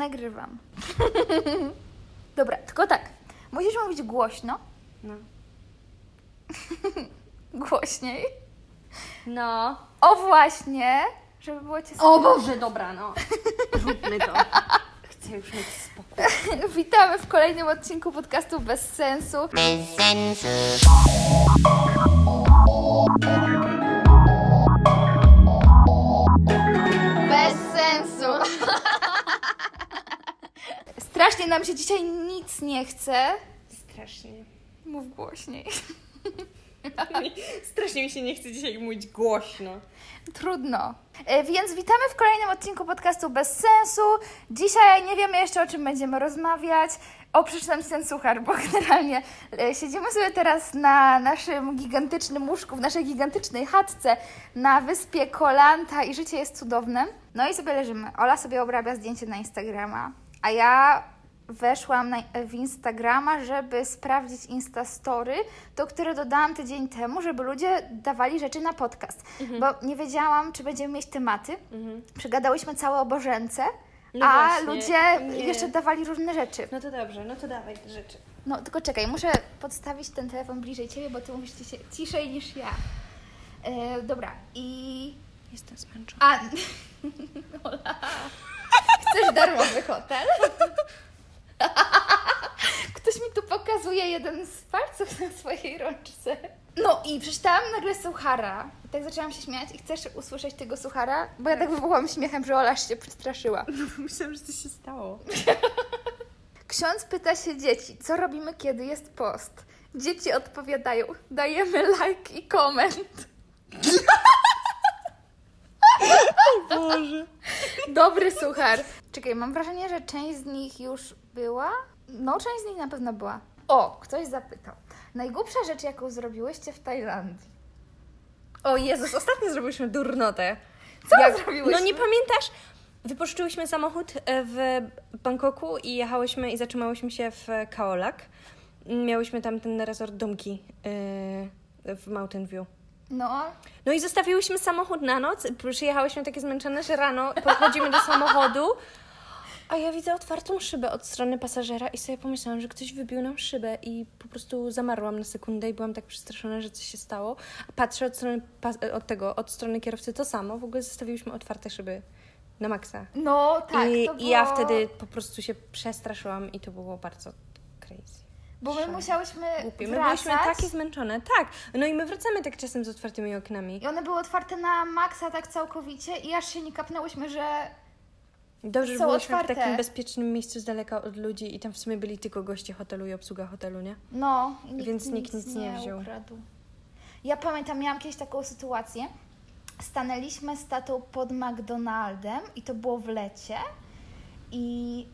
Nagrywam. Dobra, tylko tak. Musisz mówić głośno. No. Głośniej. No. O właśnie, żeby było cię O Boże, dobra, no. Zróbmy to. Chcę już mieć spokój. Witamy w kolejnym odcinku podcastu Bez Sensu. Bez Strasznie nam się dzisiaj nic nie chce. Strasznie. Mów głośniej. Strasznie mi się nie chce dzisiaj mówić głośno. Trudno. E, Więc witamy w kolejnym odcinku podcastu Bez Sensu. Dzisiaj nie wiemy jeszcze o czym będziemy rozmawiać. O, przeczytam ten suchar, bo generalnie e, siedzimy sobie teraz na naszym gigantycznym łóżku, w naszej gigantycznej chatce na wyspie Kolanta i życie jest cudowne. No i sobie leżymy. Ola sobie obrabia zdjęcie na Instagrama, a ja weszłam na, w Instagrama, żeby sprawdzić Instastory, to które dodałam tydzień temu, żeby ludzie dawali rzeczy na podcast. Bo nie wiedziałam, czy będziemy mieć tematy. Przegadałyśmy całe o Bożence, No a właśnie, ludzie nie. jeszcze dawali różne rzeczy. No to dobrze, no to dawaj te rzeczy. No tylko czekaj, muszę podstawić ten telefon bliżej Ciebie, bo Ty mówisz ciszej, ciszej niż ja. E, dobra, i... Jestem zmęczona. A... Chcesz darmowy hotel? Ktoś mi tu pokazuje jeden z palców na swojej rączce. No i przeczytałam nagle suchara. I tak zaczęłam się śmiać i chcesz usłyszeć tego suchara? Bo ja tak wywołałam śmiechem, że Ola się przestraszyła. Myślałam, że coś się stało. Ksiądz pyta się dzieci, co robimy, kiedy jest post? Dzieci odpowiadają, dajemy like i koment. Boże. Dobry suchar. Czekaj, mam wrażenie, że część z nich już była. No, część z nich na pewno była. O, ktoś zapytał. Najgłupsza rzecz, jaką zrobiłyście w Tajlandii? O Jezus, ostatnio zrobiliśmy durnotę. Co my zrobiłyśmy? No nie pamiętasz? Wypożyczyłyśmy samochód e, w Bangkoku i jechałyśmy i zatrzymałyśmy się w Kaolak. Miałyśmy tam ten resort domki e, w Mountain View. No, No i zostawiłyśmy samochód na noc. Przyjechałyśmy takie zmęczone, że rano podchodzimy do samochodu, a ja widzę otwartą szybę od strony pasażera i sobie pomyślałam, że ktoś wybił nam szybę i po prostu zamarłam na sekundę i byłam tak przestraszona, że coś się stało. Patrzę od strony, pas- od tego, od strony kierowcy to samo. W ogóle zostawiłyśmy otwarte szyby na maksa. no tak. I, to I ja było- wtedy po prostu się przestraszyłam i to było bardzo crazy. Bo my musiałyśmy Głupie. My wracać. byliśmy takie zmęczone. Tak. No i my wracamy tak czasem z otwartymi oknami. I one były otwarte na maksa tak całkowicie i aż się nie kapnęłyśmy, że Dobrze, że otwarte. w takim bezpiecznym miejscu z daleka od ludzi i tam w sumie byli tylko goście hotelu i obsługa hotelu, nie? No, nikt Więc nikt nic nie wziął. Ukradł. Ja pamiętam, miałam kiedyś taką sytuację. Stanęliśmy z tatą pod McDonaldem i to było w lecie. I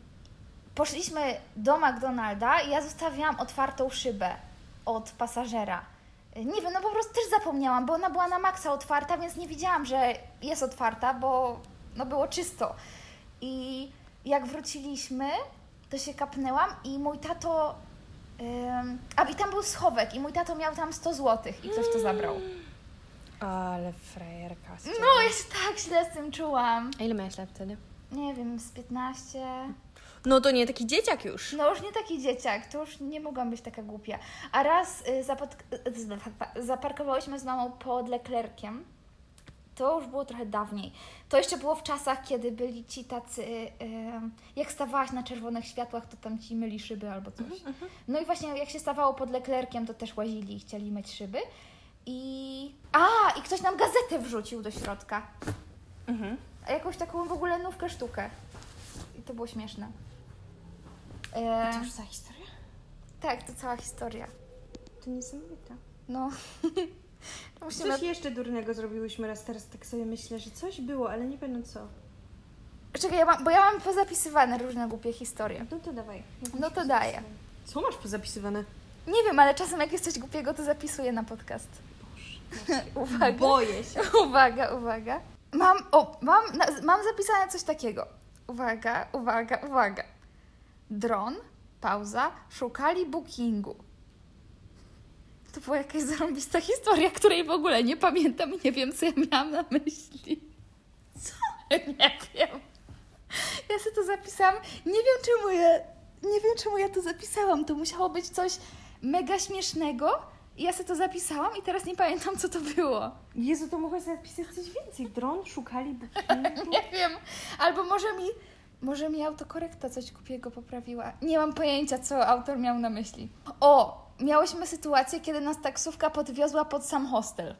poszliśmy do McDonalda i ja zostawiłam otwartą szybę od pasażera. Nie wiem, no po prostu też zapomniałam, bo ona była na maksa otwarta, więc nie widziałam, że jest otwarta, bo no było czysto. I jak wróciliśmy, to się kapnęłam i mój tato. Ym, a i tam był schowek, i mój tato miał tam 100 zł i ktoś to zabrał. Ale frajerka. No, ja się tak źle z tym czułam. A ile miałeś lat wtedy? Nie wiem, z 15. No to nie taki dzieciak już. No już nie taki dzieciak, to już nie mogłam być taka głupia. A raz y, y, zaparkowałyśmy z mamą pod Leclerciem. To już było trochę dawniej. To jeszcze było w czasach, kiedy byli ci tacy, y, jak stawałaś na czerwonych światłach, to tam ci myli szyby albo coś. No i właśnie jak się stawało pod Leclerciem, to też łazili i chcieli myć szyby. I... A, i ktoś nam gazetę wrzucił do środka. Mhm. A jakąś taką w ogóle nówkę sztukę. I to było śmieszne. E, To już za historia? tak, to cała historia. To niesamowite. No. Musimy... Coś jeszcze durnego zrobiłyśmy raz, teraz tak sobie myślę, że coś było, ale nie pamiętam co. Czekaj, ja mam, bo ja mam pozapisywane różne głupie historie. No to dawaj. No to daję. Co masz pozapisywane? Nie wiem, ale czasem jak jest coś głupiego, to zapisuję na podcast. Uwaga. Boję się. Uwaga, uwaga. Mam, o, mam, mam zapisane coś takiego. Uwaga, uwaga, uwaga. Dron, pauza, szukali bookingu. To była jakaś zarąbista historia, której w ogóle nie pamiętam i nie wiem, co ja miałam na myśli. Co? Nie wiem. Ja sobie to zapisałam. Nie wiem czemu ja, nie wiem czemu ja to zapisałam. To musiało być coś mega śmiesznego. I ja sobie to zapisałam i teraz nie pamiętam, co to było. Jezu, to mogłaś zapisać coś więcej. Dron szukali Nie wiem. Albo może mi, może mi autokorekta coś głupiego poprawiła. Nie mam pojęcia, co autor miał na myśli. O, miałyśmy sytuację, kiedy nas taksówka podwiozła pod sam hostel.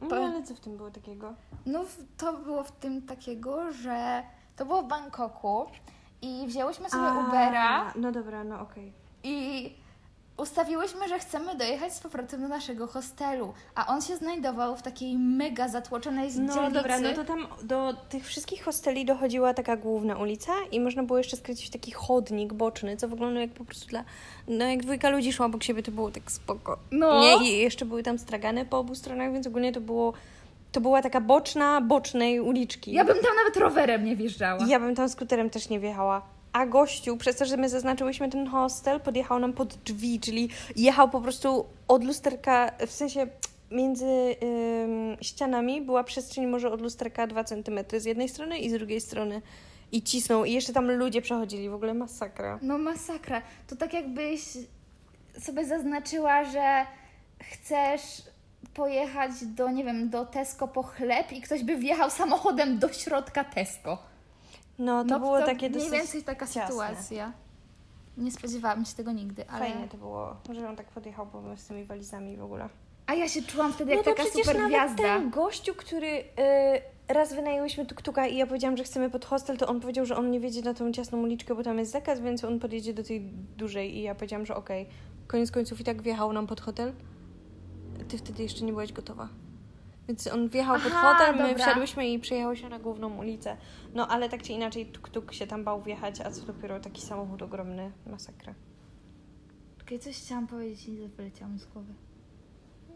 No ale co w tym było takiego? No, to było w tym takiego, że to było w Bangkoku i wzięłyśmy sobie Ubera No dobra, no okej. i ustawiłyśmy, że chcemy dojechać z powrotem do naszego hostelu, a on się znajdował w takiej mega zatłoczonej No dzielnicy. dobra, no to tam do tych wszystkich hosteli dochodziła taka główna ulica i można było jeszcze skręcić w taki chodnik boczny, co wyglądało jak po prostu dla... No jak dwójka ludzi szła obok siebie, to było tak spoko. No. Nie, i jeszcze były tam stragany po obu stronach, więc ogólnie to było... To była taka boczna, bocznej uliczki. Ja bym tam nawet rowerem nie wjeżdżała. Ja bym tam skuterem też nie wjechała. A gościu, przez to, że my zaznaczyłyśmy ten hostel, podjechał nam pod drzwi, czyli jechał po prostu od lusterka, w sensie między ym, ścianami była przestrzeń może od lusterka 2 cm z jednej strony i z drugiej strony. I cisnął. I jeszcze tam ludzie przechodzili. W ogóle masakra. No masakra. To tak jakbyś sobie zaznaczyła, że chcesz pojechać do, nie wiem, do Tesco po chleb i ktoś by wjechał samochodem do środka Tesco. No, to było takie mniej dosyć więcej taka ciasne. sytuacja. Nie spodziewałam się tego nigdy, ale... Fajnie to było, że on tak podjechał po z tymi walizami w ogóle. A ja się czułam wtedy jak no to taka przecież super nawet gwiazda. ten gościu, który y, raz wynajęłyśmy tuk-tuka i ja powiedziałam, że chcemy pod hostel, to on powiedział, że on nie wiedzie na tą ciasną uliczkę, bo tam jest zakaz, więc on podjedzie do tej dużej i ja powiedziałam, że okej. Koniec końców i tak wjechał nam pod hotel. Ty wtedy jeszcze nie byłaś gotowa. Więc on wjechał pod Aha, hotel, my wsiadłyśmy i przyjechały się na główną ulicę. No ale tak czy inaczej tuk-tuk się tam bał wjechać, a co dopiero taki samochód ogromny, masakra. Okej, coś chciałam powiedzieć i wyleciało mi z głowy.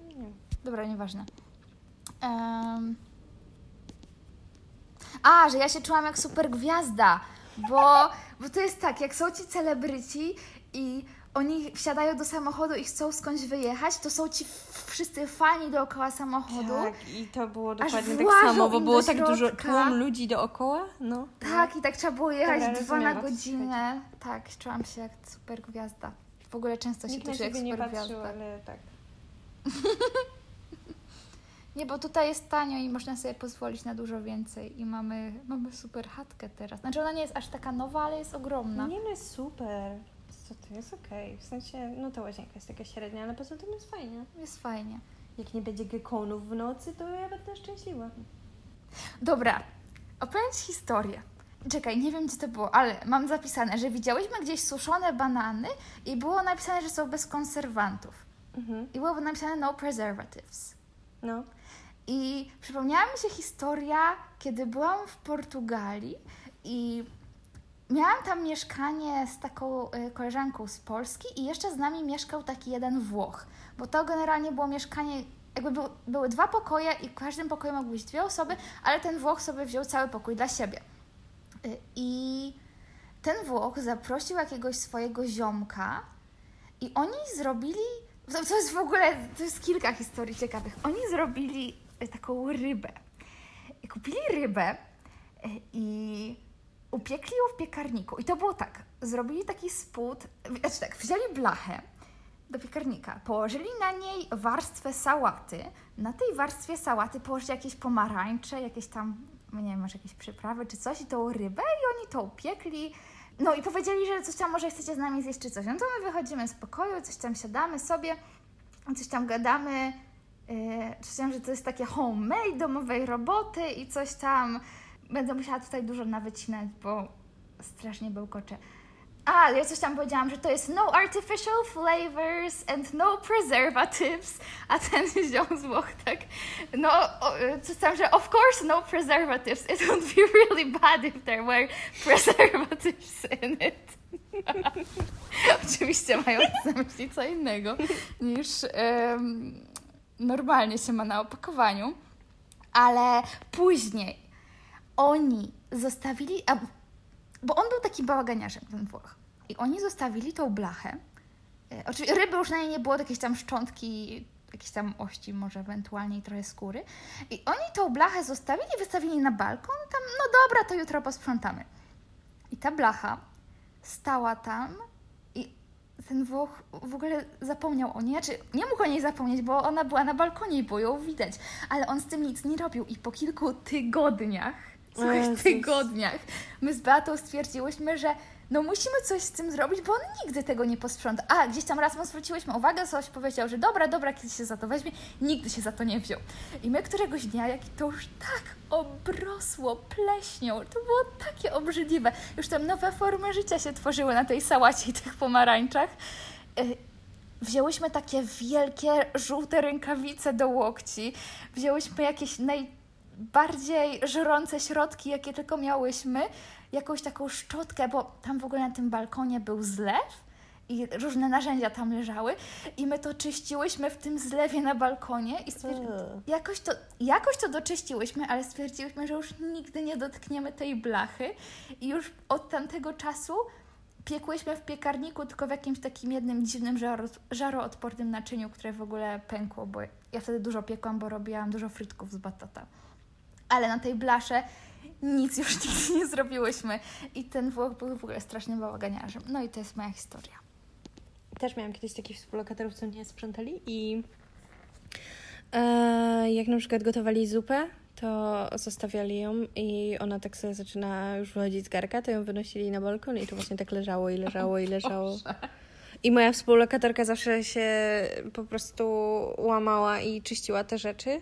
Nie. Dobra, nieważne. Em. A, że ja się czułam jak super gwiazda, bo, bo to jest tak, jak są ci celebryci i oni wsiadają do samochodu i chcą skądś wyjechać, to są ci wszyscy fani dookoła samochodu. Tak, i to było dokładnie tak samo, bo było tak dużo tłum ludzi dookoła. No. Tak, i tak trzeba było jechać Dobra, dwa na godzinę. Tak, czułam się jak super gwiazda. W ogóle często się czuję jak siebie nie super patrzył, gwiazda. ale tak. Nie, bo tutaj jest tanio i można sobie pozwolić na dużo więcej i mamy, mamy super chatkę teraz. Znaczy ona nie jest aż taka nowa, ale jest ogromna. Nie no, jest super. Co to jest okej. W sensie, no ta łazienka jest taka średnia, ale poza tym jest fajnie. Jest fajnie. Jak nie będzie gekonów w nocy, to ja będę szczęśliwa. Dobra, opowiem Ci historię. Czekaj, nie wiem gdzie to było, ale mam zapisane, że widziałyśmy gdzieś suszone banany i było napisane, że są bez konserwantów. Mhm. I było napisane no preservatives. No. I przypomniała mi się historia, kiedy byłam w Portugalii i miałam tam mieszkanie z taką y, koleżanką z Polski i jeszcze z nami mieszkał taki jeden Włoch, bo to generalnie było mieszkanie, jakby był, były dwa pokoje i w każdym pokoju mogły być dwie osoby, ale ten Włoch sobie wziął cały pokój dla siebie. Y, I ten Włoch zaprosił jakiegoś swojego ziomka i oni zrobili, to, to jest w ogóle, to jest kilka historii ciekawych. Oni zrobili e, taką rybę. Kupili rybę i upiekli ją w piekarniku. I to było tak, zrobili taki spód, znaczy tak, wzięli blachę do piekarnika, położyli na niej warstwę sałaty, na tej warstwie sałaty położyli jakieś pomarańcze, jakieś tam, nie wiem, może jakieś przyprawy czy coś i tą rybę i oni to upiekli. No i powiedzieli, że coś tam może chcecie z nami zjeść czy coś. No to my wychodzimy z pokoju, coś tam siadamy sobie, coś tam gadamy, yy, że to jest takie homemade, domowej roboty i coś tam. Będę musiała tutaj dużo nawycinać, bo strasznie bełkocze. A, ja coś tam powiedziałam, że to jest no artificial flavors and no preservatives, a ten ziom z Włoch tak, no, coś tam, że of course no preservatives, it would be really bad if there were preservatives in it. Oczywiście mając na myśli co innego niż em, normalnie się ma na opakowaniu, ale później oni zostawili, a, bo on był takim bałaganiarzem, ten Włoch. I oni zostawili tą blachę. E, Oczywiście ryby już na niej nie było, jakieś tam szczątki jakieś tam ości, może ewentualnie i trochę skóry. I oni tą blachę zostawili, wystawili na balkon, tam, no dobra, to jutro posprzątamy. I ta blacha stała tam i ten Włoch w ogóle zapomniał o niej. Znaczy, nie mógł o niej zapomnieć, bo ona była na balkonie i było ją widać. Ale on z tym nic nie robił. I po kilku tygodniach, słuchaj, Jezus. tygodniach, my z Beatą stwierdziłyśmy, że no musimy coś z tym zrobić, bo on nigdy tego nie posprząta. A, gdzieś tam raz mu zwróciłyśmy uwagę, coś powiedział, że dobra, dobra, kiedy się za to weźmie, nigdy się za to nie wziął. I my któregoś dnia, jak to już tak obrosło pleśnią, to było takie obrzydliwe. Już tam nowe formy życia się tworzyły na tej sałacie i tych pomarańczach. Y, Wzięłyśmy takie wielkie, żółte rękawice do łokci. Wzięłyśmy jakieś najbardziej żrące środki, jakie tylko miałyśmy. Jakąś taką szczotkę, bo tam w ogóle na tym balkonie był zlew i różne narzędzia tam leżały. I my to czyściłyśmy w tym zlewie na balkonie i stwierdzi... Jakoś, to, jakoś to doczyściłyśmy, ale stwierdziłyśmy, że już nigdy nie dotkniemy tej blachy. I już od tamtego czasu piekłyśmy w piekarniku, tylko w jakimś takim jednym dziwnym żaro, żaroodpornym naczyniu, które w ogóle pękło, bo ja wtedy dużo piekłam, bo robiłam dużo frytków z batata. Ale na tej blasze nic już nigdy nie zrobiłyśmy. I ten Włoch był w ogóle strasznym bałaganiarzem. No i to jest moja historia. Też miałam kiedyś takich współlokatorów, co nie sprzątali i e, jak na przykład gotowali zupę, to zostawiali ją i ona tak sobie zaczyna już wychodzić z garka, to ją wynosili na balkon i to właśnie tak leżało i leżało i leżało. I moja współlokatorka zawsze się po prostu łamała i czyściła te rzeczy,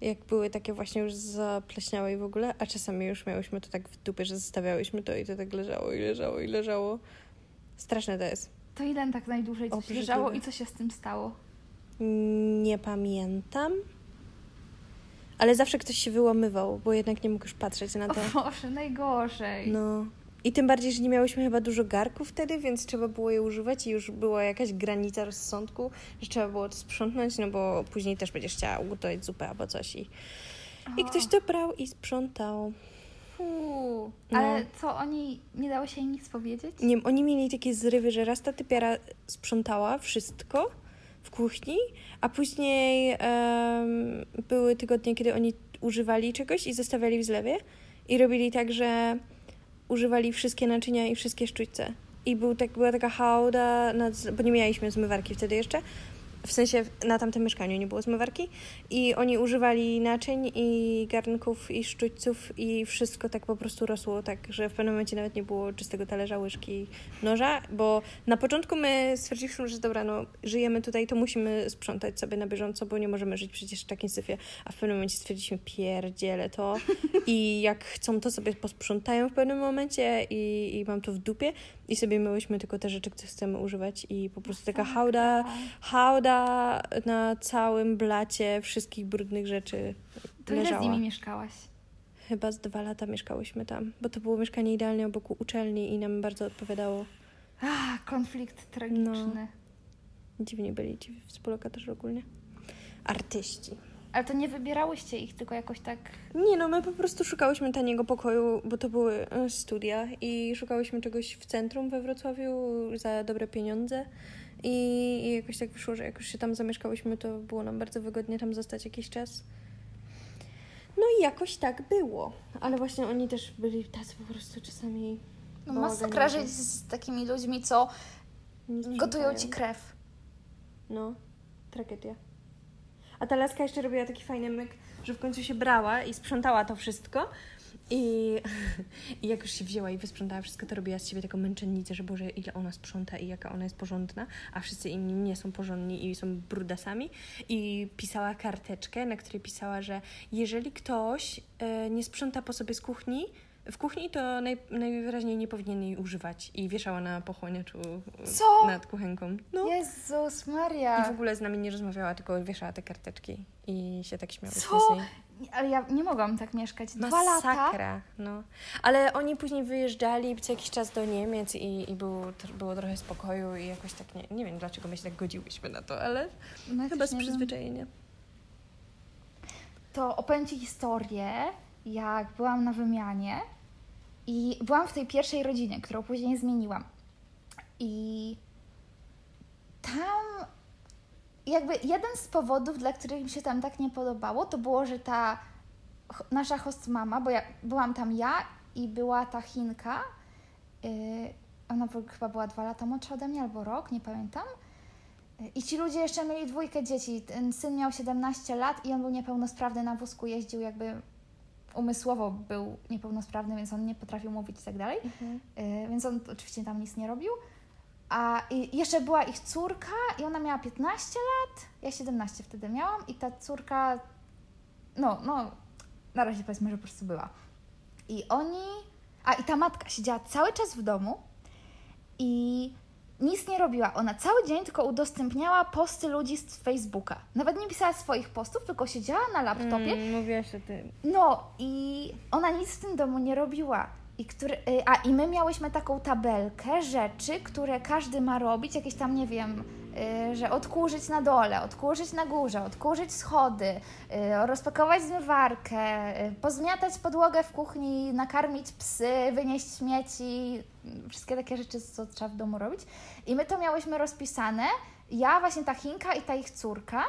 jak były takie właśnie już zapleśniałe i w ogóle, a czasami już miałyśmy to tak w dupie, że zostawiałyśmy to i to tak leżało i leżało i leżało. Straszne to jest. To ile tak najdłużej coś leżało i co się z tym stało? Nie pamiętam. Ale zawsze ktoś się wyłamywał, bo jednak nie mógł już patrzeć na O to. Boże, najgorzej. No. I tym bardziej, że nie miałyśmy chyba dużo garków wtedy, więc trzeba było je używać i już była jakaś granica rozsądku, że trzeba było to sprzątnąć, no bo później też będziesz chciała ugotować zupę albo coś i, i ktoś to brał i sprzątał. Fuu. No. Ale co, oni, nie dało się im nic powiedzieć? Nie, oni mieli takie zrywy, że raz ta typiara sprzątała wszystko w kuchni, a później em, były tygodnie, kiedy oni używali czegoś i zostawiali w zlewie i robili tak, że używali wszystkie naczynia i wszystkie sztućce. I był tak, była taka hałda, nad, bo nie mieliśmy zmywarki wtedy jeszcze, w sensie na tamtym mieszkaniu nie było zmywarki i oni używali naczyń i garnków i sztućców i wszystko tak po prostu rosło, tak, że w pewnym momencie nawet nie było czystego talerza, łyżki, noża, bo na początku my stwierdziliśmy, że dobra, no żyjemy tutaj, to musimy sprzątać sobie na bieżąco, bo nie możemy żyć przecież w takim syfie, a w pewnym momencie stwierdziliśmy, pierdzielę to. I jak chcą, to sobie posprzątają w pewnym momencie i, i mam to w dupie. I sobie myłyśmy tylko te rzeczy, które chcemy używać i po prostu taka hałda, hałda na całym blacie wszystkich brudnych rzeczy To ile z leżała. nimi mieszkałaś? Chyba z dwa lata mieszkałyśmy tam, bo to było mieszkanie idealnie obok uczelni i nam bardzo odpowiadało. Ach, konflikt tragiczny. Dziwni byli ci współlokatorzy ogólnie. Artyści. Ale to nie wybierałyście ich, tylko jakoś tak... Nie no, my po prostu szukałyśmy taniego pokoju, bo to były e, studia i szukałyśmy czegoś w centrum we Wrocławiu za dobre pieniądze i, i jakoś tak wyszło, że jak już się tam zamieszkałyśmy, to było nam bardzo wygodnie tam zostać jakiś czas. No i jakoś tak było, ale właśnie oni też byli tacy po prostu czasami No, masakra żyć z takimi ludźmi, co gotują ci krew. No, tragedia. A ta laska jeszcze robiła taki fajny myk, że w końcu się brała i sprzątała to wszystko. I, I jak już się wzięła i wysprzątała wszystko, to robiła z siebie taką męczennicę, że Boże, ile ona sprząta i jaka ona jest porządna, a wszyscy inni nie są porządni i są brudasami. I pisała karteczkę, na której pisała, że jeżeli ktoś e, nie sprząta po sobie z kuchni, w kuchni to naj, najwyraźniej nie powinien jej używać. I wieszała na pochłaniaczu e, Co? nad kuchenką. No. Jezus I Maria. w ogóle z nami nie rozmawiała, tylko wieszała te karteczki i się tak śmiały Co? Ale ja nie mogłam tak mieszkać. Dwa lata? Masakra, no. Ale oni później wyjeżdżali co jakiś czas do Niemiec i, i było, było trochę spokoju i jakoś tak, nie, nie wiem dlaczego my się tak godziłyśmy na to, ale No, chyba z przyzwyczajenia. To opowiem Ci historię, jak byłam na wymianie i byłam w tej pierwszej rodzinie, którą później zmieniłam. I tam jakby jeden z powodów, dla których mi się tam tak nie podobało, to było, że ta nasza host mama, bo ja, byłam tam ja i była ta Chinka, yy, ona chyba była dwa lata młodsza ode mnie albo rok, nie pamiętam. I ci ludzie jeszcze mieli dwójkę dzieci. Ten syn miał 17 lat i on był niepełnosprawny, na wózku jeździł jakby umysłowo był niepełnosprawny, więc on nie potrafił mówić i tak dalej. Yy, więc on oczywiście tam nic nie robił. A i jeszcze była ich córka i ona miała 15 lat, ja 17 wtedy miałam i ta córka, no, no, na razie powiedzmy, że po prostu była. I oni, a i ta matka siedziała cały czas w domu i nic nie robiła. Ona cały dzień tylko udostępniała posty ludzi z Facebooka. Nawet nie pisała swoich postów, tylko siedziała na laptopie Mm, mówiłaś o tym. no i ona nic w tym domu nie robiła. I który, y, a i my miałyśmy taką tabelkę rzeczy, które każdy ma robić, jakieś tam, nie wiem, y, że odkurzyć na dole, odkurzyć na górze, odkurzyć schody, y, rozpakować zmywarkę, pozmiatać podłogę w kuchni, nakarmić psy, wynieść śmieci, wszystkie takie rzeczy, co trzeba w domu robić. I my to miałyśmy rozpisane. Ja, właśnie ta Chinka i ta ich córka,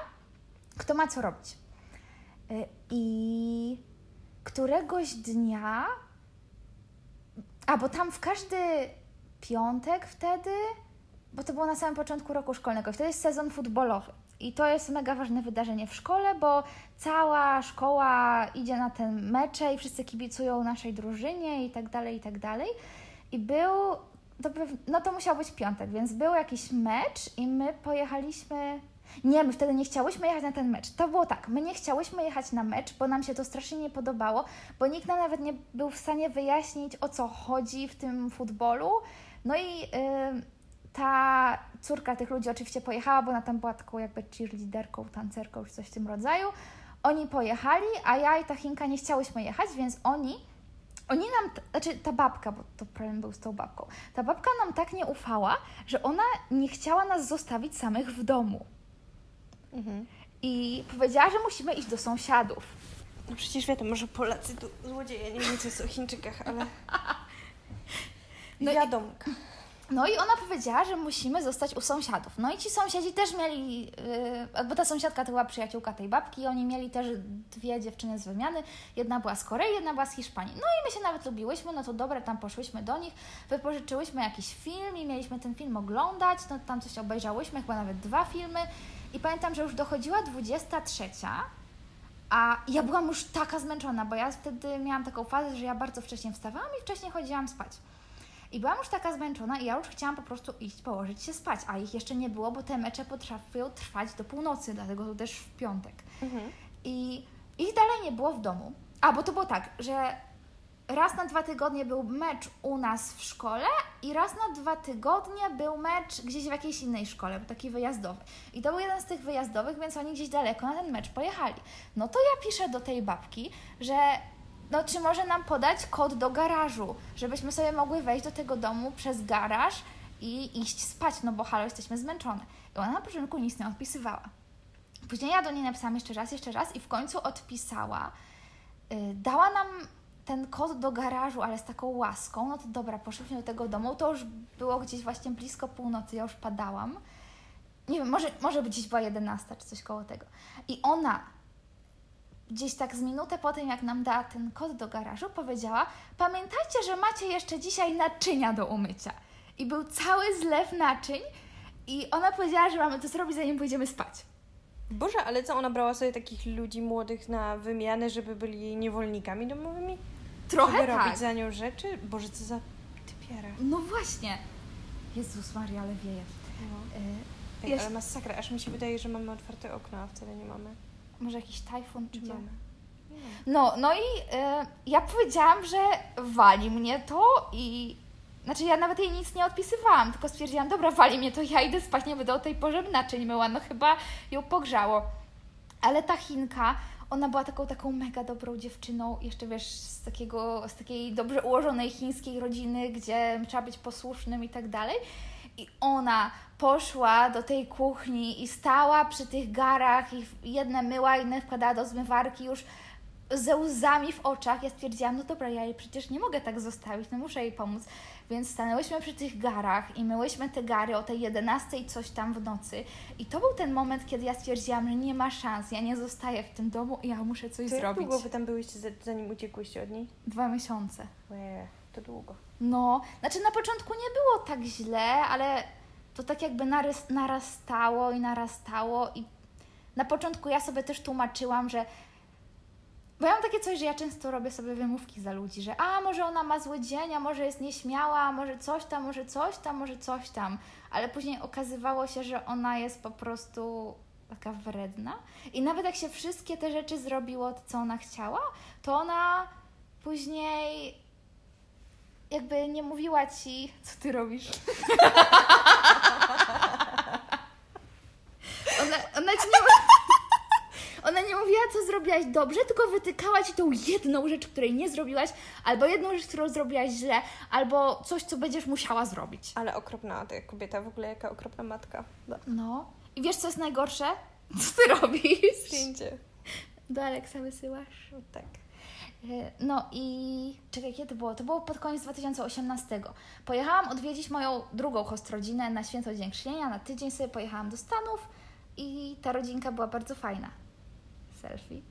kto ma co robić. I któregoś dnia, a bo tam w każdy piątek wtedy, bo to było na samym początku roku szkolnego, wtedy jest sezon futbolowy. I to jest mega ważne wydarzenie w szkole, bo cała szkoła idzie na te mecze i wszyscy kibicują naszej drużynie i tak dalej, i tak dalej. I był, to, no to musiał być piątek, więc był jakiś mecz i my pojechaliśmy. Nie, my wtedy nie chciałyśmy jechać na ten mecz. To było tak, my nie chciałyśmy jechać na mecz, bo nam się to strasznie nie podobało, bo nikt nam nawet nie był w stanie wyjaśnić, o co chodzi w tym futbolu. No i y, ta córka tych ludzi oczywiście pojechała, bo ona tam była taką jakby cheerleaderką, tancerką czy coś w tym rodzaju. Oni pojechali, a ja i ta Chinka nie chciałyśmy jechać, więc oni oni nam, znaczy ta babka, bo to problem był z tą babką, ta babka nam tak nie ufała, że ona nie chciała nas zostawić samych w domu. Mhm. I powiedziała, że musimy iść do sąsiadów. No przecież wiadomo, że Polacy to złodzieje, nie wiem co jest o Chińczykach, ale... No i- Wiadomka. No i ona powiedziała, że musimy zostać u sąsiadów. No i ci sąsiedzi też mieli, yy, bo ta sąsiadka to była przyjaciółka tej babki, i oni mieli też dwie dziewczyny z wymiany. Jedna była z Korei, jedna była z Hiszpanii. No i my się nawet lubiłyśmy, no to dobra, tam poszłyśmy do nich, wypożyczyłyśmy jakiś film i mieliśmy ten film oglądać, no tam coś obejrzałyśmy, chyba nawet dwa filmy. I pamiętam, że już dochodziła 23, a ja byłam już taka zmęczona, bo ja wtedy miałam taką fazę, że ja bardzo wcześnie wstawałam i wcześniej chodziłam spać. I byłam już taka zmęczona i ja już chciałam po prostu iść, położyć się spać, a ich jeszcze nie było, bo te mecze potrafią trwać do północy, dlatego to też w piątek. Mhm. I ich dalej nie było w domu. A, bo to było tak, że raz na dwa tygodnie był mecz u nas w szkole i raz na dwa tygodnie był mecz gdzieś w jakiejś innej szkole, taki wyjazdowy. I to był jeden z tych wyjazdowych, więc oni gdzieś daleko na ten mecz pojechali. No to ja piszę do tej babki, że no czy może nam podać kod do garażu, żebyśmy sobie mogły wejść do tego domu przez garaż i iść spać, no bo halo, jesteśmy zmęczone. I ona na początku nic nie odpisywała. Później ja do niej napisałam jeszcze raz, jeszcze raz i w końcu odpisała. Yy, dała nam ten kod do garażu, ale z taką łaską. No to dobra, poszliśmy do tego domu. To już było gdzieś właśnie blisko północy, ja już padałam. Nie wiem, może, może być gdzieś była 11 czy coś koło tego. I ona gdzieś tak z minutę po tym, jak nam dała ten kod do garażu, powiedziała: Pamiętajcie, że macie jeszcze dzisiaj naczynia do umycia. I był cały zlew naczyń. I ona powiedziała, że mamy to zrobić, zanim pójdziemy spać. Boże, ale co, ona brała sobie takich ludzi młodych na wymianę, żeby byli jej niewolnikami domowymi? Trochę żeby tak. robić za nią rzeczy? Boże, co za typiara. No właśnie. Jezus Maria, ale wieje. No. Y, Ej, Ja ale masakra, aż mi się wydaje, że mamy otwarte okno, a wcale nie mamy. może jakiś tajfun Czy mamy. No, no i y, ja powiedziałam, że wali mnie to i... Znaczy ja nawet jej nic nie odpisywałam, tylko stwierdziłam, dobra, wali mnie to, ja idę spać, nie będę o tej porze naczyń myła, no chyba ją pogrzało. Ale ta Chinka, ona była taką, taką mega dobrą dziewczyną, jeszcze wiesz, z, takiego, z takiej dobrze ułożonej chińskiej rodziny, gdzie trzeba być posłusznym i tak dalej. I ona poszła do tej kuchni i stała przy tych garach i jedne myła, inne wkładała do zmywarki już ze łzami w oczach, ja stwierdziłam, no dobra, ja jej przecież nie mogę tak zostawić, no muszę jej pomóc. Więc stanęłyśmy przy tych garach i myłyśmy te gary o tej 11 coś tam w nocy. I to był ten moment, kiedy ja stwierdziłam, że nie ma szans, ja nie zostaję w tym domu i ja muszę coś To jak zrobić. długo wy tam byłyście, za- zanim uciekłyście od niej? Dwa miesiące. Łe, to długo. No, znaczy na początku nie było tak źle, ale to tak jakby narys- narastało i narastało i na początku ja sobie też tłumaczyłam, że bo ja mam takie coś, że ja często robię sobie wymówki za ludzi, że a może ona ma zły dzień, a może jest nieśmiała, może coś tam, może coś tam, może coś tam, ale później okazywało się, że ona jest po prostu taka wredna i nawet jak się wszystkie te rzeczy zrobiło, co ona chciała, to ona później jakby nie mówiła ci, co ty robisz. ona, ona ci nie, ona nie mówiła, co zrobiłaś dobrze, tylko wytykała ci tą jedną rzecz, której nie zrobiłaś, albo jedną rzecz, którą zrobiłaś źle, albo coś, co będziesz musiała zrobić. Ale okropna ta kobieta, w ogóle jaka okropna matka. No. I wiesz, co jest najgorsze? Co ty robisz? Zdjęcie. Do Aleksa wysyłasz? Tak. E, No i czekaj, kiedy to było? To było pod koniec 2018. Pojechałam odwiedzić moją drugą host rodzinę na święto Dziękczynienia. Na tydzień sobie pojechałam do Stanów i ta rodzinka była bardzo fajna. Selfie.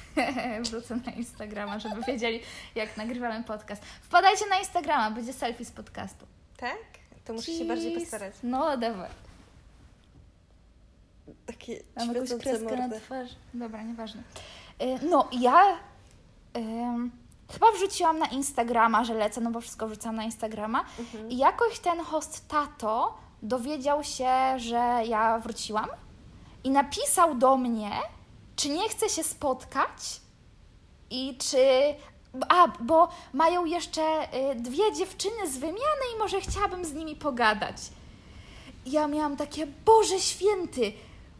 Wrzucę na Instagrama, żeby wiedzieli, jak nagrywamy podcast. Wpadajcie na Instagrama, będzie selfie z podcastu. Tak? To muszę się bardziej Cheese. postarać. No, dawaj. Takie Mam jakąś kreskę na twarz. Dobra, nieważne. Y, No, ja chyba wrzuciłam na Instagrama, że lecę, no bo wszystko wrzucam na Instagrama. Mhm. I jakoś ten host tato dowiedział się, że ja wróciłam i napisał do mnie, czy nie chce się spotkać i czy. A, bo mają jeszcze y, dwie dziewczyny z wymiany i może chciałabym z nimi pogadać. Ja miałam takie, Boże święty,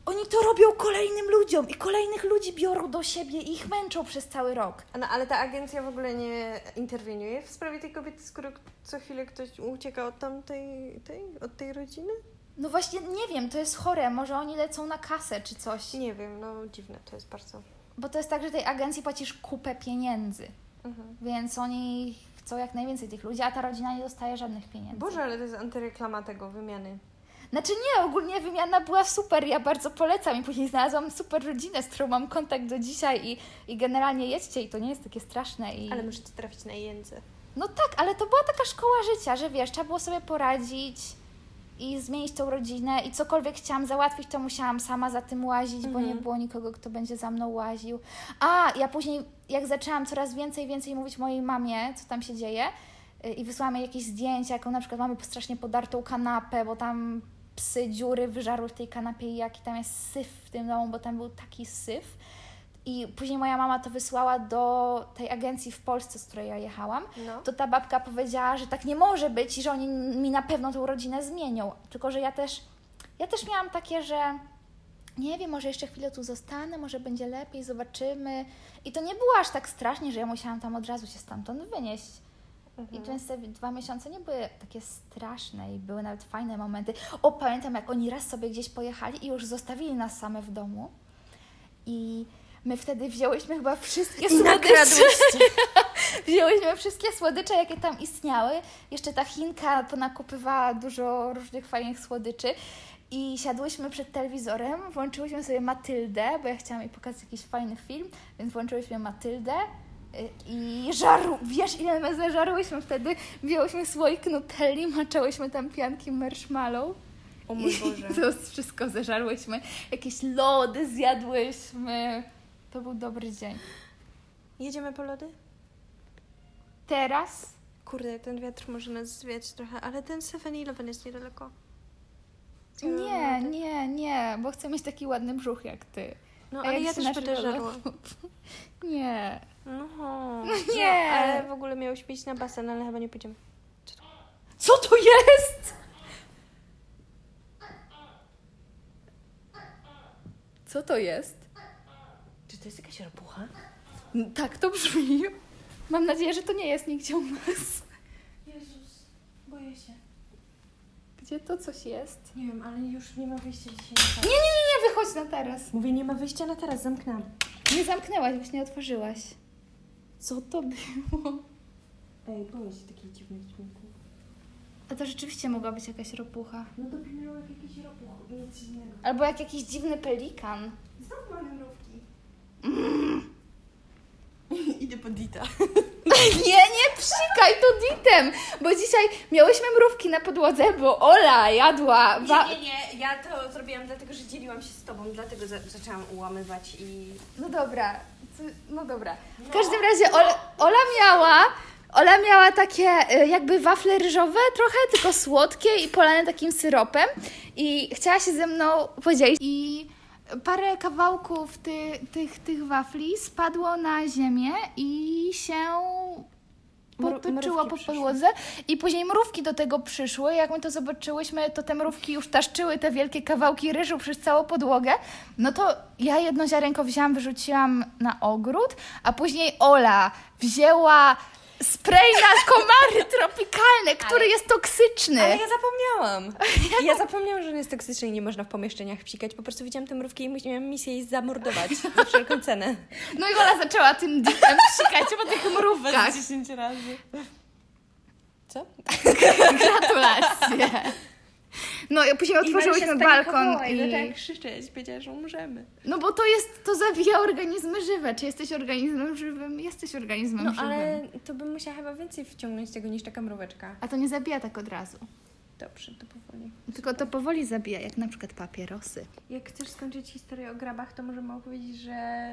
oni to robią kolejnym ludziom i kolejnych ludzi biorą do siebie i ich męczą przez cały rok. No, ale ta agencja w ogóle nie interweniuje w sprawie tej kobiety, skoro co chwilę ktoś ucieka od tamtej, tej, od tej rodziny? No właśnie, nie wiem, to jest chore, może oni lecą na kasę czy coś. Nie wiem, no dziwne to jest bardzo. Bo to jest tak, że tej agencji płacisz kupę pieniędzy, Mhm. więc oni chcą jak najwięcej tych ludzi, a ta rodzina nie dostaje żadnych pieniędzy. Boże, ale to jest antyreklama tego wymiany. Znaczy nie, ogólnie wymiana była super, ja bardzo polecam i później znalazłam super rodzinę, z którą mam kontakt do dzisiaj i, i generalnie jedźcie i to nie jest takie straszne. I... Ale możecie trafić na jędzy. No tak, ale to była taka szkoła życia, że wiesz, trzeba było sobie poradzić i zmienić tą rodzinę i cokolwiek chciałam załatwić, to musiałam sama za tym łazić, bo nie Mhm. było nikogo, kto będzie za mną łaził. A, ja później, jak zaczęłam coraz więcej, więcej mówić mojej mamie, co tam się dzieje y, i wysłałam jej jakieś zdjęcia, jaką na przykład mamy strasznie podartą kanapę, bo tam psy dziury wyżarły w tej kanapie i jaki tam jest syf w tym domu, bo tam był taki syf. I później moja mama to wysłała do tej agencji w Polsce, z której ja jechałam No. to ta babka powiedziała, że tak nie może być i że oni mi na pewno tą rodzinę zmienią. Tylko, że ja też, ja też miałam takie, że nie wiem, może jeszcze chwilę tu zostanę, może będzie lepiej, zobaczymy. I to nie było aż tak strasznie, że ja musiałam tam od razu się stamtąd wynieść. I więc te dwa miesiące nie były takie straszne i były nawet fajne momenty. O, pamiętam, jak oni raz sobie gdzieś pojechali i już zostawili nas same w domu. I my wtedy wzięłyśmy chyba wszystkie I słodycze. Wzięłyśmy wszystkie słodycze, jakie tam istniały. Jeszcze ta Chinka ponakupywała dużo różnych fajnych słodyczy. I siadłyśmy przed telewizorem, włączyłyśmy sobie Matyldę, bo ja chciałam jej pokazać jakiś fajny film, więc włączyłyśmy Matyldę y, i żaru, wiesz ile my zażarłyśmy wtedy? Wzięłyśmy słoik nutelli, maczałyśmy tam pianki marshmallow. O mój I Boże. to wszystko zeżarłyśmy. Jakieś lody zjadłyśmy. To był dobry dzień. Jedziemy po lody? Teraz Kurde, ten wiatr może nas zwiać trochę, ale ten 7-Eleven jest niedaleko. Nie, nie, nie, bo chcę mieć taki ładny brzuch jak ty. No, A ale ja też będę żarła. Nie. No, Nie. No, ale w ogóle miałyśmy iść na basen, ale chyba nie pójdziemy. Co to jest? Co to jest? To jest jakaś ropucha? Tak to brzmi. Mam nadzieję, że to nie jest nigdzie u nas. Jezus, boję się. Gdzie to coś jest? Nie wiem, ale już nie ma wyjścia dzisiaj Nie, nie, nie, nie, wychodź na taras. Mówię, nie ma wyjścia na teraz, zamknęłam. Nie zamknęłaś, właśnie otworzyłaś. Co to było? Ej, boję się takich dziwnych dźwięków. A to rzeczywiście mogła być jakaś ropucha. No to brzmiało jak jakiś ropuch, nic innego. Albo jak jakiś dziwny pelikan. Znowu mamy Idę po Dita. Nie, nie psikaj to ditem, bo dzisiaj miałyśmy mrówki na podłodze, bo Ola jadła. Wa- Nie, nie, nie, ja to zrobiłam dlatego, że dzieliłam się z tobą, dlatego za- zaczęłam ułamywać i... No dobra, co- no dobra. W każdym razie Ola, Ola miała. Ola miała takie y, jakby wafle ryżowe, trochę tylko słodkie i polane takim syropem. I chciała się ze mną podzielić. I parę kawałków ty, tych, tych wafli spadło na ziemię i się potoczyło po podłodze. I później mrówki do tego przyszły. Jak my to zobaczyłyśmy, to te mrówki już taszczyły te wielkie kawałki ryżu przez całą podłogę. No to ja jedno ziarenko wzięłam, wyrzuciłam na ogród, a później Ola wzięła spray na komary tropikalne, który jest toksyczny. Ale ja zapomniałam. Ja zapomniałam, że on jest toksyczny i nie można w pomieszczeniach psikać. Po prostu widziałam tę mrówkę i miałam misję jej zamordować za wszelką cenę. No i Ola zaczęła tym ditem psikać po tych mrówkach. 10 razy. Co? Gratulacje. No i później otworzyłyśmy balkon I zaczęła i... krzyczeć, powiedziała, że umrzemy. No bo to jest, to zabija organizmy żywe. Czy jesteś organizmem żywym? Jesteś organizmem No żywym. ale to bym musiała chyba więcej wciągnąć tego niż taka mróweczka. A to nie zabija tak od razu. Dobrze, to powoli. Tylko to powoli zabija, jak na przykład papierosy. Jak chcesz skończyć historię o grabach, to możemy opowiedzieć, że,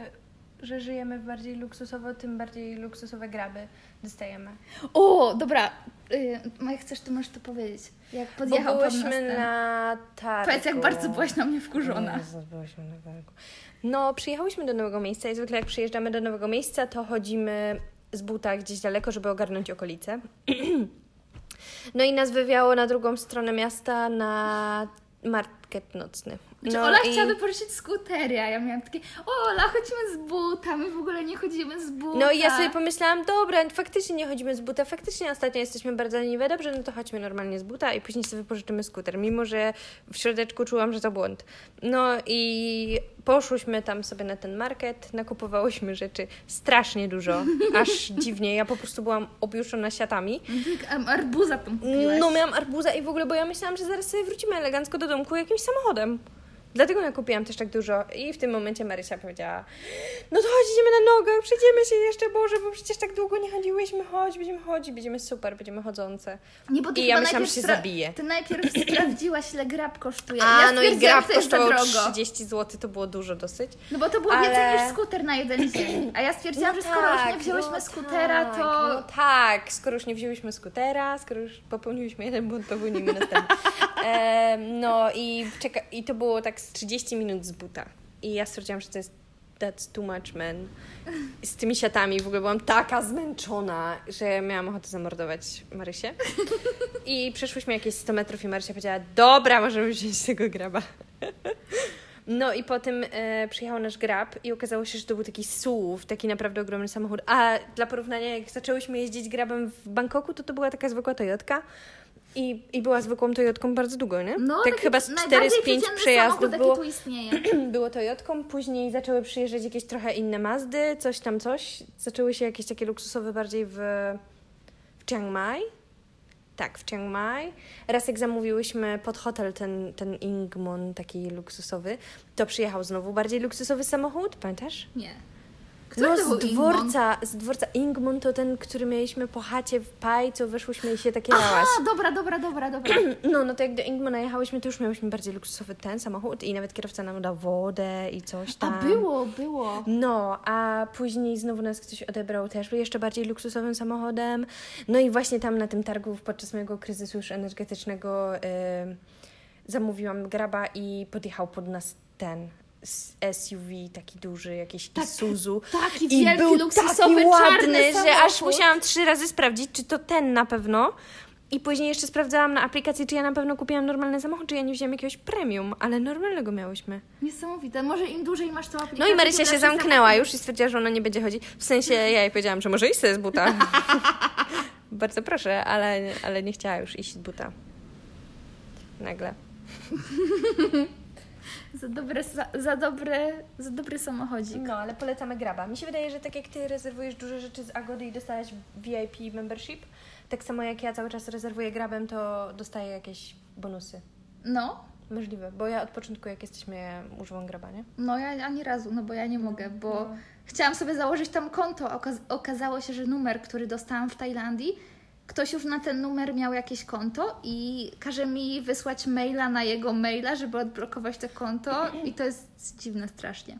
że żyjemy w bardziej luksusowo, tym bardziej luksusowe graby dostajemy. O, dobra. Y, jak chcesz, to możesz to powiedzieć. Jak Bo podjechał nas byłyśmy ten... na targu. Powiedz, jak bardzo byłaś na mnie wkurzona. Jezus, byłyśmy na targu. No, przyjechałyśmy do nowego miejsca i zwykle jak przyjeżdżamy do nowego miejsca, to chodzimy z buta gdzieś daleko, żeby ogarnąć okolice. No i nas wywiało na drugą stronę miasta na market nocny. Znaczy, No Ola i- chciała wypożyczyć skutery, a ja miałam takie, Ola, chodźmy z buta, my w ogóle nie chodzimy z buta. No i ja sobie pomyślałam, dobra, faktycznie nie chodzimy z buta, faktycznie ostatnio jesteśmy bardzo leniwe, dobrze, no to chodźmy normalnie z buta i później sobie wypożyczymy skuter, mimo że w środeczku czułam, że to błąd. No i poszłyśmy tam sobie na ten market, nakupowałyśmy rzeczy strasznie dużo, aż dziwnie, ja po prostu byłam objuszona siatami. Tak, a arbuza tam kupiłaś. No miałam arbuza i w ogóle, bo ja myślałam, że zaraz sobie wrócimy elegancko do domku jakimś samochodem. Dlatego nakupiłam też tak dużo i w tym momencie Marysia powiedziała no to chodź, idziemy na nogach, przejdziemy się jeszcze, Boże, bo przecież tak długo nie chodziłyśmy, chodź, będziemy chodzić, będziemy super, będziemy chodzące. Nie, bo ty I ja myślałam, że się zabije. Ty najpierw sprawdziłaś, ile grab kosztuje. A, ja no i grab kosztował drogo. 30 zł, to było dużo dosyć. No bo to było Ale- więcej niż skuter na jeden dzień. A ja stwierdziłam, że skoro już nie wzięłyśmy no skutera, tak, to... No tak, skoro już nie wzięłyśmy skutera, skoro już popełniłyśmy jeden błąd, popełnimy następny. Em, no i, czeka, i to było tak z 30 minut z buta. I ja stwierdziłam, że to jest that's too much, man. Z tymi siatami w ogóle byłam taka zmęczona, że miałam ochotę zamordować Marysię. I przeszłyśmy jakieś 100 metrów i Marysia powiedziała, dobra, możemy wziąć tego graba. No i potem e, przyjechał nasz grab i okazało się, że to był taki SUV, taki naprawdę ogromny samochód. A dla porównania, jak zaczęłyśmy jeździć grabem w Bangkoku, to to była taka zwykła Toyotka. I, I była zwykłą Toyotką bardzo długo, nie? No, tak taki chyba z najbardziej 4 z 5 przeciętny przejazdów było, tu istnieje. było Toyotką, później zaczęły przyjeżdżać jakieś trochę inne Mazdy, coś tam coś. Zaczęły się jakieś takie luksusowe bardziej w, w Chiang Mai. Tak, w Chiang Mai. Raz jak zamówiłyśmy pod hotel ten, ten Ingmon taki luksusowy, to przyjechał znowu bardziej luksusowy samochód, pamiętasz? Nie. Który no z dworca, z dworca Ingmon to ten, który mieliśmy po chacie w Pai, co weszłyśmy i się takie lałaś. A, dobra, dobra, dobra, dobra. No, no to jak do Ingmona jechałyśmy, to już miałyśmy bardziej luksusowy ten samochód i nawet kierowca nam dał wodę i coś A tam. było, było. No, a później znowu nas ktoś odebrał też jeszcze bardziej luksusowym samochodem. No i właśnie tam na tym targu podczas mojego kryzysu już energetycznego y, zamówiłam graba i podjechał pod nas ten SUV taki duży, jakiś Tak, Isuzu. taki I wielki, był luksusowy, taki ładny, że aż musiałam trzy razy sprawdzić, czy to ten na pewno. I później jeszcze sprawdzałam na aplikacji, czy ja na pewno kupiłam normalny samochód, czy ja nie wzięłam jakiegoś premium, ale normalnego miałyśmy. Niesamowite. Może im dłużej masz tą aplikację... No i Marysia się zamknęła już i stwierdziła, że ona nie będzie chodzić. W sensie ja jej powiedziałam, że może iść sobie z buta. Bardzo proszę, ale, ale nie chciała już iść z buta. Nagle. Za, dobre, za, za, dobre, za dobry samochodzik. No, ale polecamy graba. Mi się wydaje, że tak jak ty rezerwujesz dużo rzeczy z Agody i dostałeś VIP membership, tak samo jak ja cały czas rezerwuję grabem, to dostaję jakieś bonusy. No, Możliwe, bo ja od początku jak jesteśmy, używam graba, nie? no ja ani razu, no bo ja nie mogę, bo No. chciałam sobie założyć tam konto. Okaz- okazało się, że numer, który dostałam w Tajlandii, ktoś już na ten numer miał jakieś konto i każe mi wysłać maila na jego maila, żeby odblokować to konto i to jest dziwne strasznie.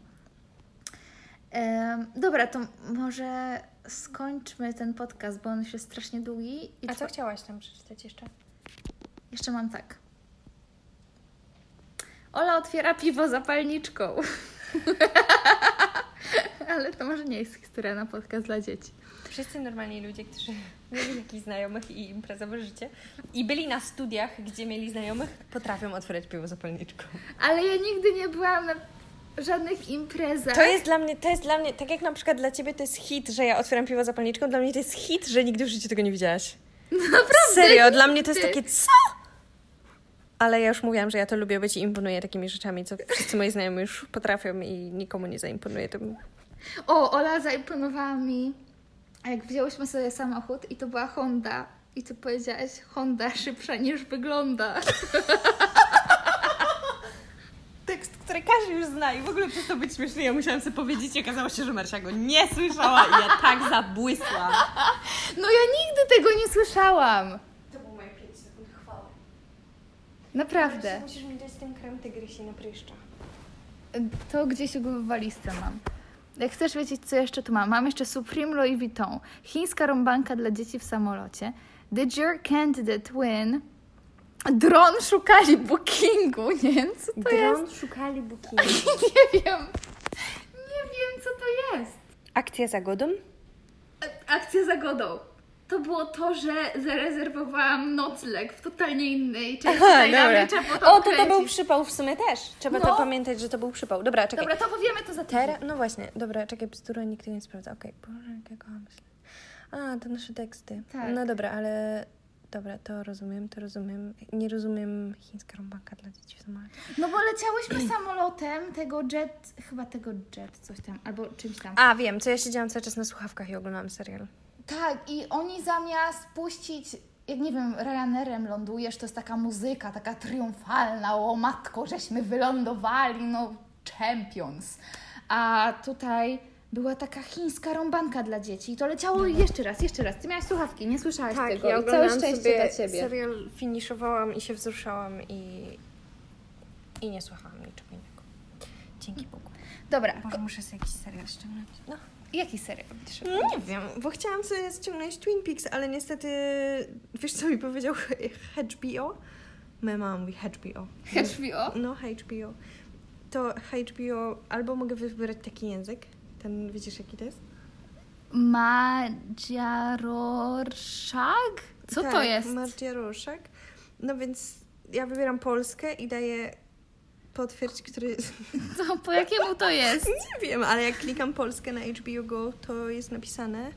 Em, dobra, to może skończmy ten podcast, bo on już jest strasznie długi. A co chciałaś tam przeczytać jeszcze? Jeszcze mam tak. Ola otwiera piwo zapalniczką. Ale to może nie jest historia na podcast dla dzieci. Wszyscy normalni ludzie, którzy mieli jakichś znajomych i imprezowe życie i byli na studiach, gdzie mieli znajomych, potrafią otwierać piwo zapalniczką. Ale ja nigdy nie byłam na żadnych imprezach. To jest dla mnie, to jest dla mnie, tak jak na przykład dla ciebie to jest hit, że ja otwieram piwo zapalniczką, dla mnie to jest hit, że nigdy w życiu tego nie widziałaś. Naprawdę. Serio, dla mnie to jest nigdy. takie co? Ale ja już mówiłam, że ja to lubię być i imponuję takimi rzeczami, co wszyscy moi znajomi już potrafią i nikomu nie zaimponuje tym. O, Ola zaimponowała mi, jak wzięłyśmy sobie samochód i to była Honda. I ty powiedziałaś, Honda szybsza niż wygląda. Tekst, który każdy już zna i w ogóle przez to być śmieszny, ja musiałam sobie powiedzieć i okazało się, że Marcia go nie słyszała i ja tak zabłysłam. No ja nigdy tego nie słyszałam. To było moje 5 sekund chwały. Naprawdę. Musisz mi dać ten krem tygrysi na pryszcza. To gdzieś go w walizce mam. Jak chcesz wiedzieć, co jeszcze tu mam, mam jeszcze Supreme Louis Vuitton, chińska rąbanka dla dzieci w samolocie, Did your candidate win? Dron szukali bookingu, nie wiem, co to jest. Dron szukali bookingu. Nie wiem. Nie wiem, co to jest. Akcja za godą? Akcja zagodą. To było to, że zarezerwowałam nocleg w totalnie innej części Tajlandii. Trzeba to O, to to był przypał w sumie też. Trzeba No. to pamiętać, że to był przypał. Dobra, czekaj. Dobra, to powiemy to za tydzień. Teraz, no właśnie, dobra, czekaj, bzdura nikt nie sprawdza. Okej, Boże, jak ja kocham myślę. A, to nasze teksty. Tak. No dobra, ale dobra, to rozumiem, to rozumiem. Nie rozumiem chińska rąbanka dla dzieci w. No bo leciałyśmy samolotem tego jet, chyba tego jet, coś tam, albo czymś tam. A, wiem, co ja siedziałam cały czas na słuchawkach i oglądałam serial. Tak, i oni zamiast puścić, jak nie wiem, Ryanerem lądujesz, to jest taka muzyka, taka triumfalna, o matko, żeśmy wylądowali, no champions. A tutaj była taka chińska rąbanka dla dzieci i to leciało jeszcze raz, jeszcze raz. Ty miałaś słuchawki, nie słyszałaś tego. I całe szczęście dla Ciebie. serial, finiszowałam i się wzruszałam i, i nie słuchałam niczego innego. Dzięki Bogu. Dobra, Może muszę sobie jakiś serial ściągnąć. No. Jaki serial będziesz No nie wiem, bo chciałam sobie ściągnąć Twin Peaks, ale niestety, wiesz co mi powiedział HBO? Moja mama mówi HBO. HBO? No, HBO. To HBO, albo mogę wybrać taki język, ten, widzisz jaki to jest? Madzia Rorschach? Co to tak, jest? Marcia Roszak. No więc ja wybieram Polskę i daję potwierdź, który... Co, po jakiemu to jest? Nie wiem, ale jak klikam Polskę na HBO Go, to jest napisane,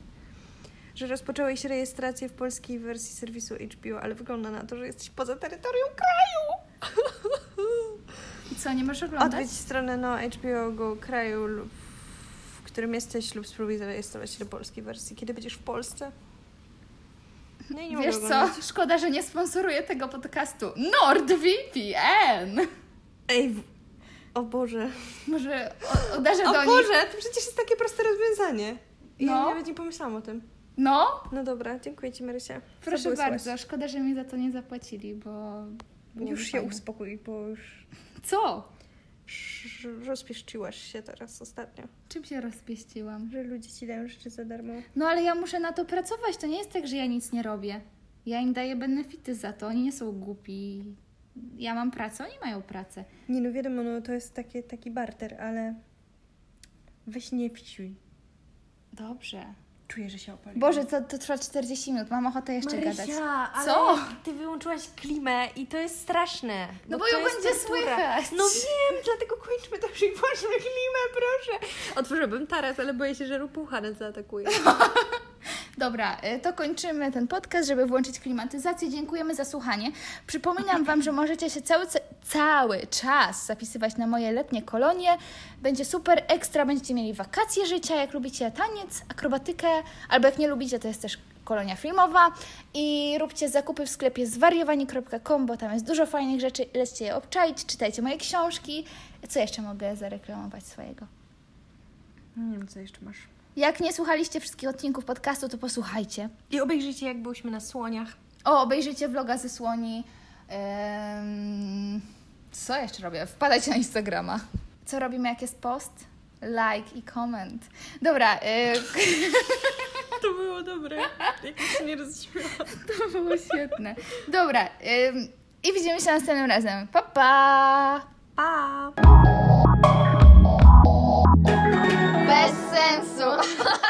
że rozpocząłeś rejestrację w polskiej wersji serwisu HBO, ale wygląda na to, że jesteś poza terytorium kraju. I co, nie możesz oglądać? Odwiedź stronę no, HBO Go kraju, lub, w którym jesteś lub spróbuj zarejestrować się do polskiej wersji. Kiedy będziesz w Polsce? No nie mogę Wiesz co, szkoda, że nie sponsoruje tego podcastu NordVPN. Ej, w... o Boże. Może o- uderzę O do nich. Boże, to przecież jest takie proste rozwiązanie. Ja No. nawet nie pomyślałam o tym. No, No dobra, dziękuję Ci Marysia. proszę bardzo. Szkoda, że mi za to nie zapłacili, bo... Już się fajnie. uspokój, bo już Co? sz- rozpieszczyłaś się teraz ostatnio. Czym się rozpieściłam? Że ludzie Ci dają rzeczy za darmo. No ale ja muszę na to pracować. To nie jest tak, że ja nic nie robię. Ja im daję benefity za to. Oni nie są głupi. Ja mam pracę, oni mają pracę. Nie no wiadomo, no to jest takie, taki barter, ale weź nie pisiuj. Dobrze. Czuję, że się opaliłam. Boże, to, to trwa 40 minut. Mam ochotę jeszcze gadać. ale Co? Ty wyłączyłaś klimę i to jest straszne. No bo to ją jest będzie tortura. słychać. No wiem, dlatego kończmy to już i włączmy klimę, proszę. Otworzyłabym taras, ale boję się, że rupucha nas zaatakuje. Dobra, y, to kończymy ten podcast, żeby włączyć klimatyzację. Dziękujemy za słuchanie. Przypominam Wam, że możecie się cały, cały czas zapisywać na moje letnie kolonie. Będzie super ekstra, będziecie mieli wakacje życia, jak lubicie taniec, akrobatykę, albo jak nie lubicie, to jest też kolonia filmowa. I róbcie zakupy w sklepie zwariowani.com, bo tam jest dużo fajnych rzeczy. Lećcie je obczaić, czytajcie moje książki. Co jeszcze mogę zareklamować swojego? Nie wiem, co jeszcze masz. Jak nie słuchaliście wszystkich odcinków podcastu, to posłuchajcie. I obejrzyjcie, jak byłyśmy na słoniach. O, obejrzyjcie vloga ze słoni. Em, co jeszcze robię? Wpadajcie na Instagrama. Co robimy, jak jest post? Like i comment. Dobra, y, To było dobre. Jak się nie rozśmiała. to było świetne. Dobra, ym, i widzimy się następnym razem. Pa, pa! Pa! bel senso.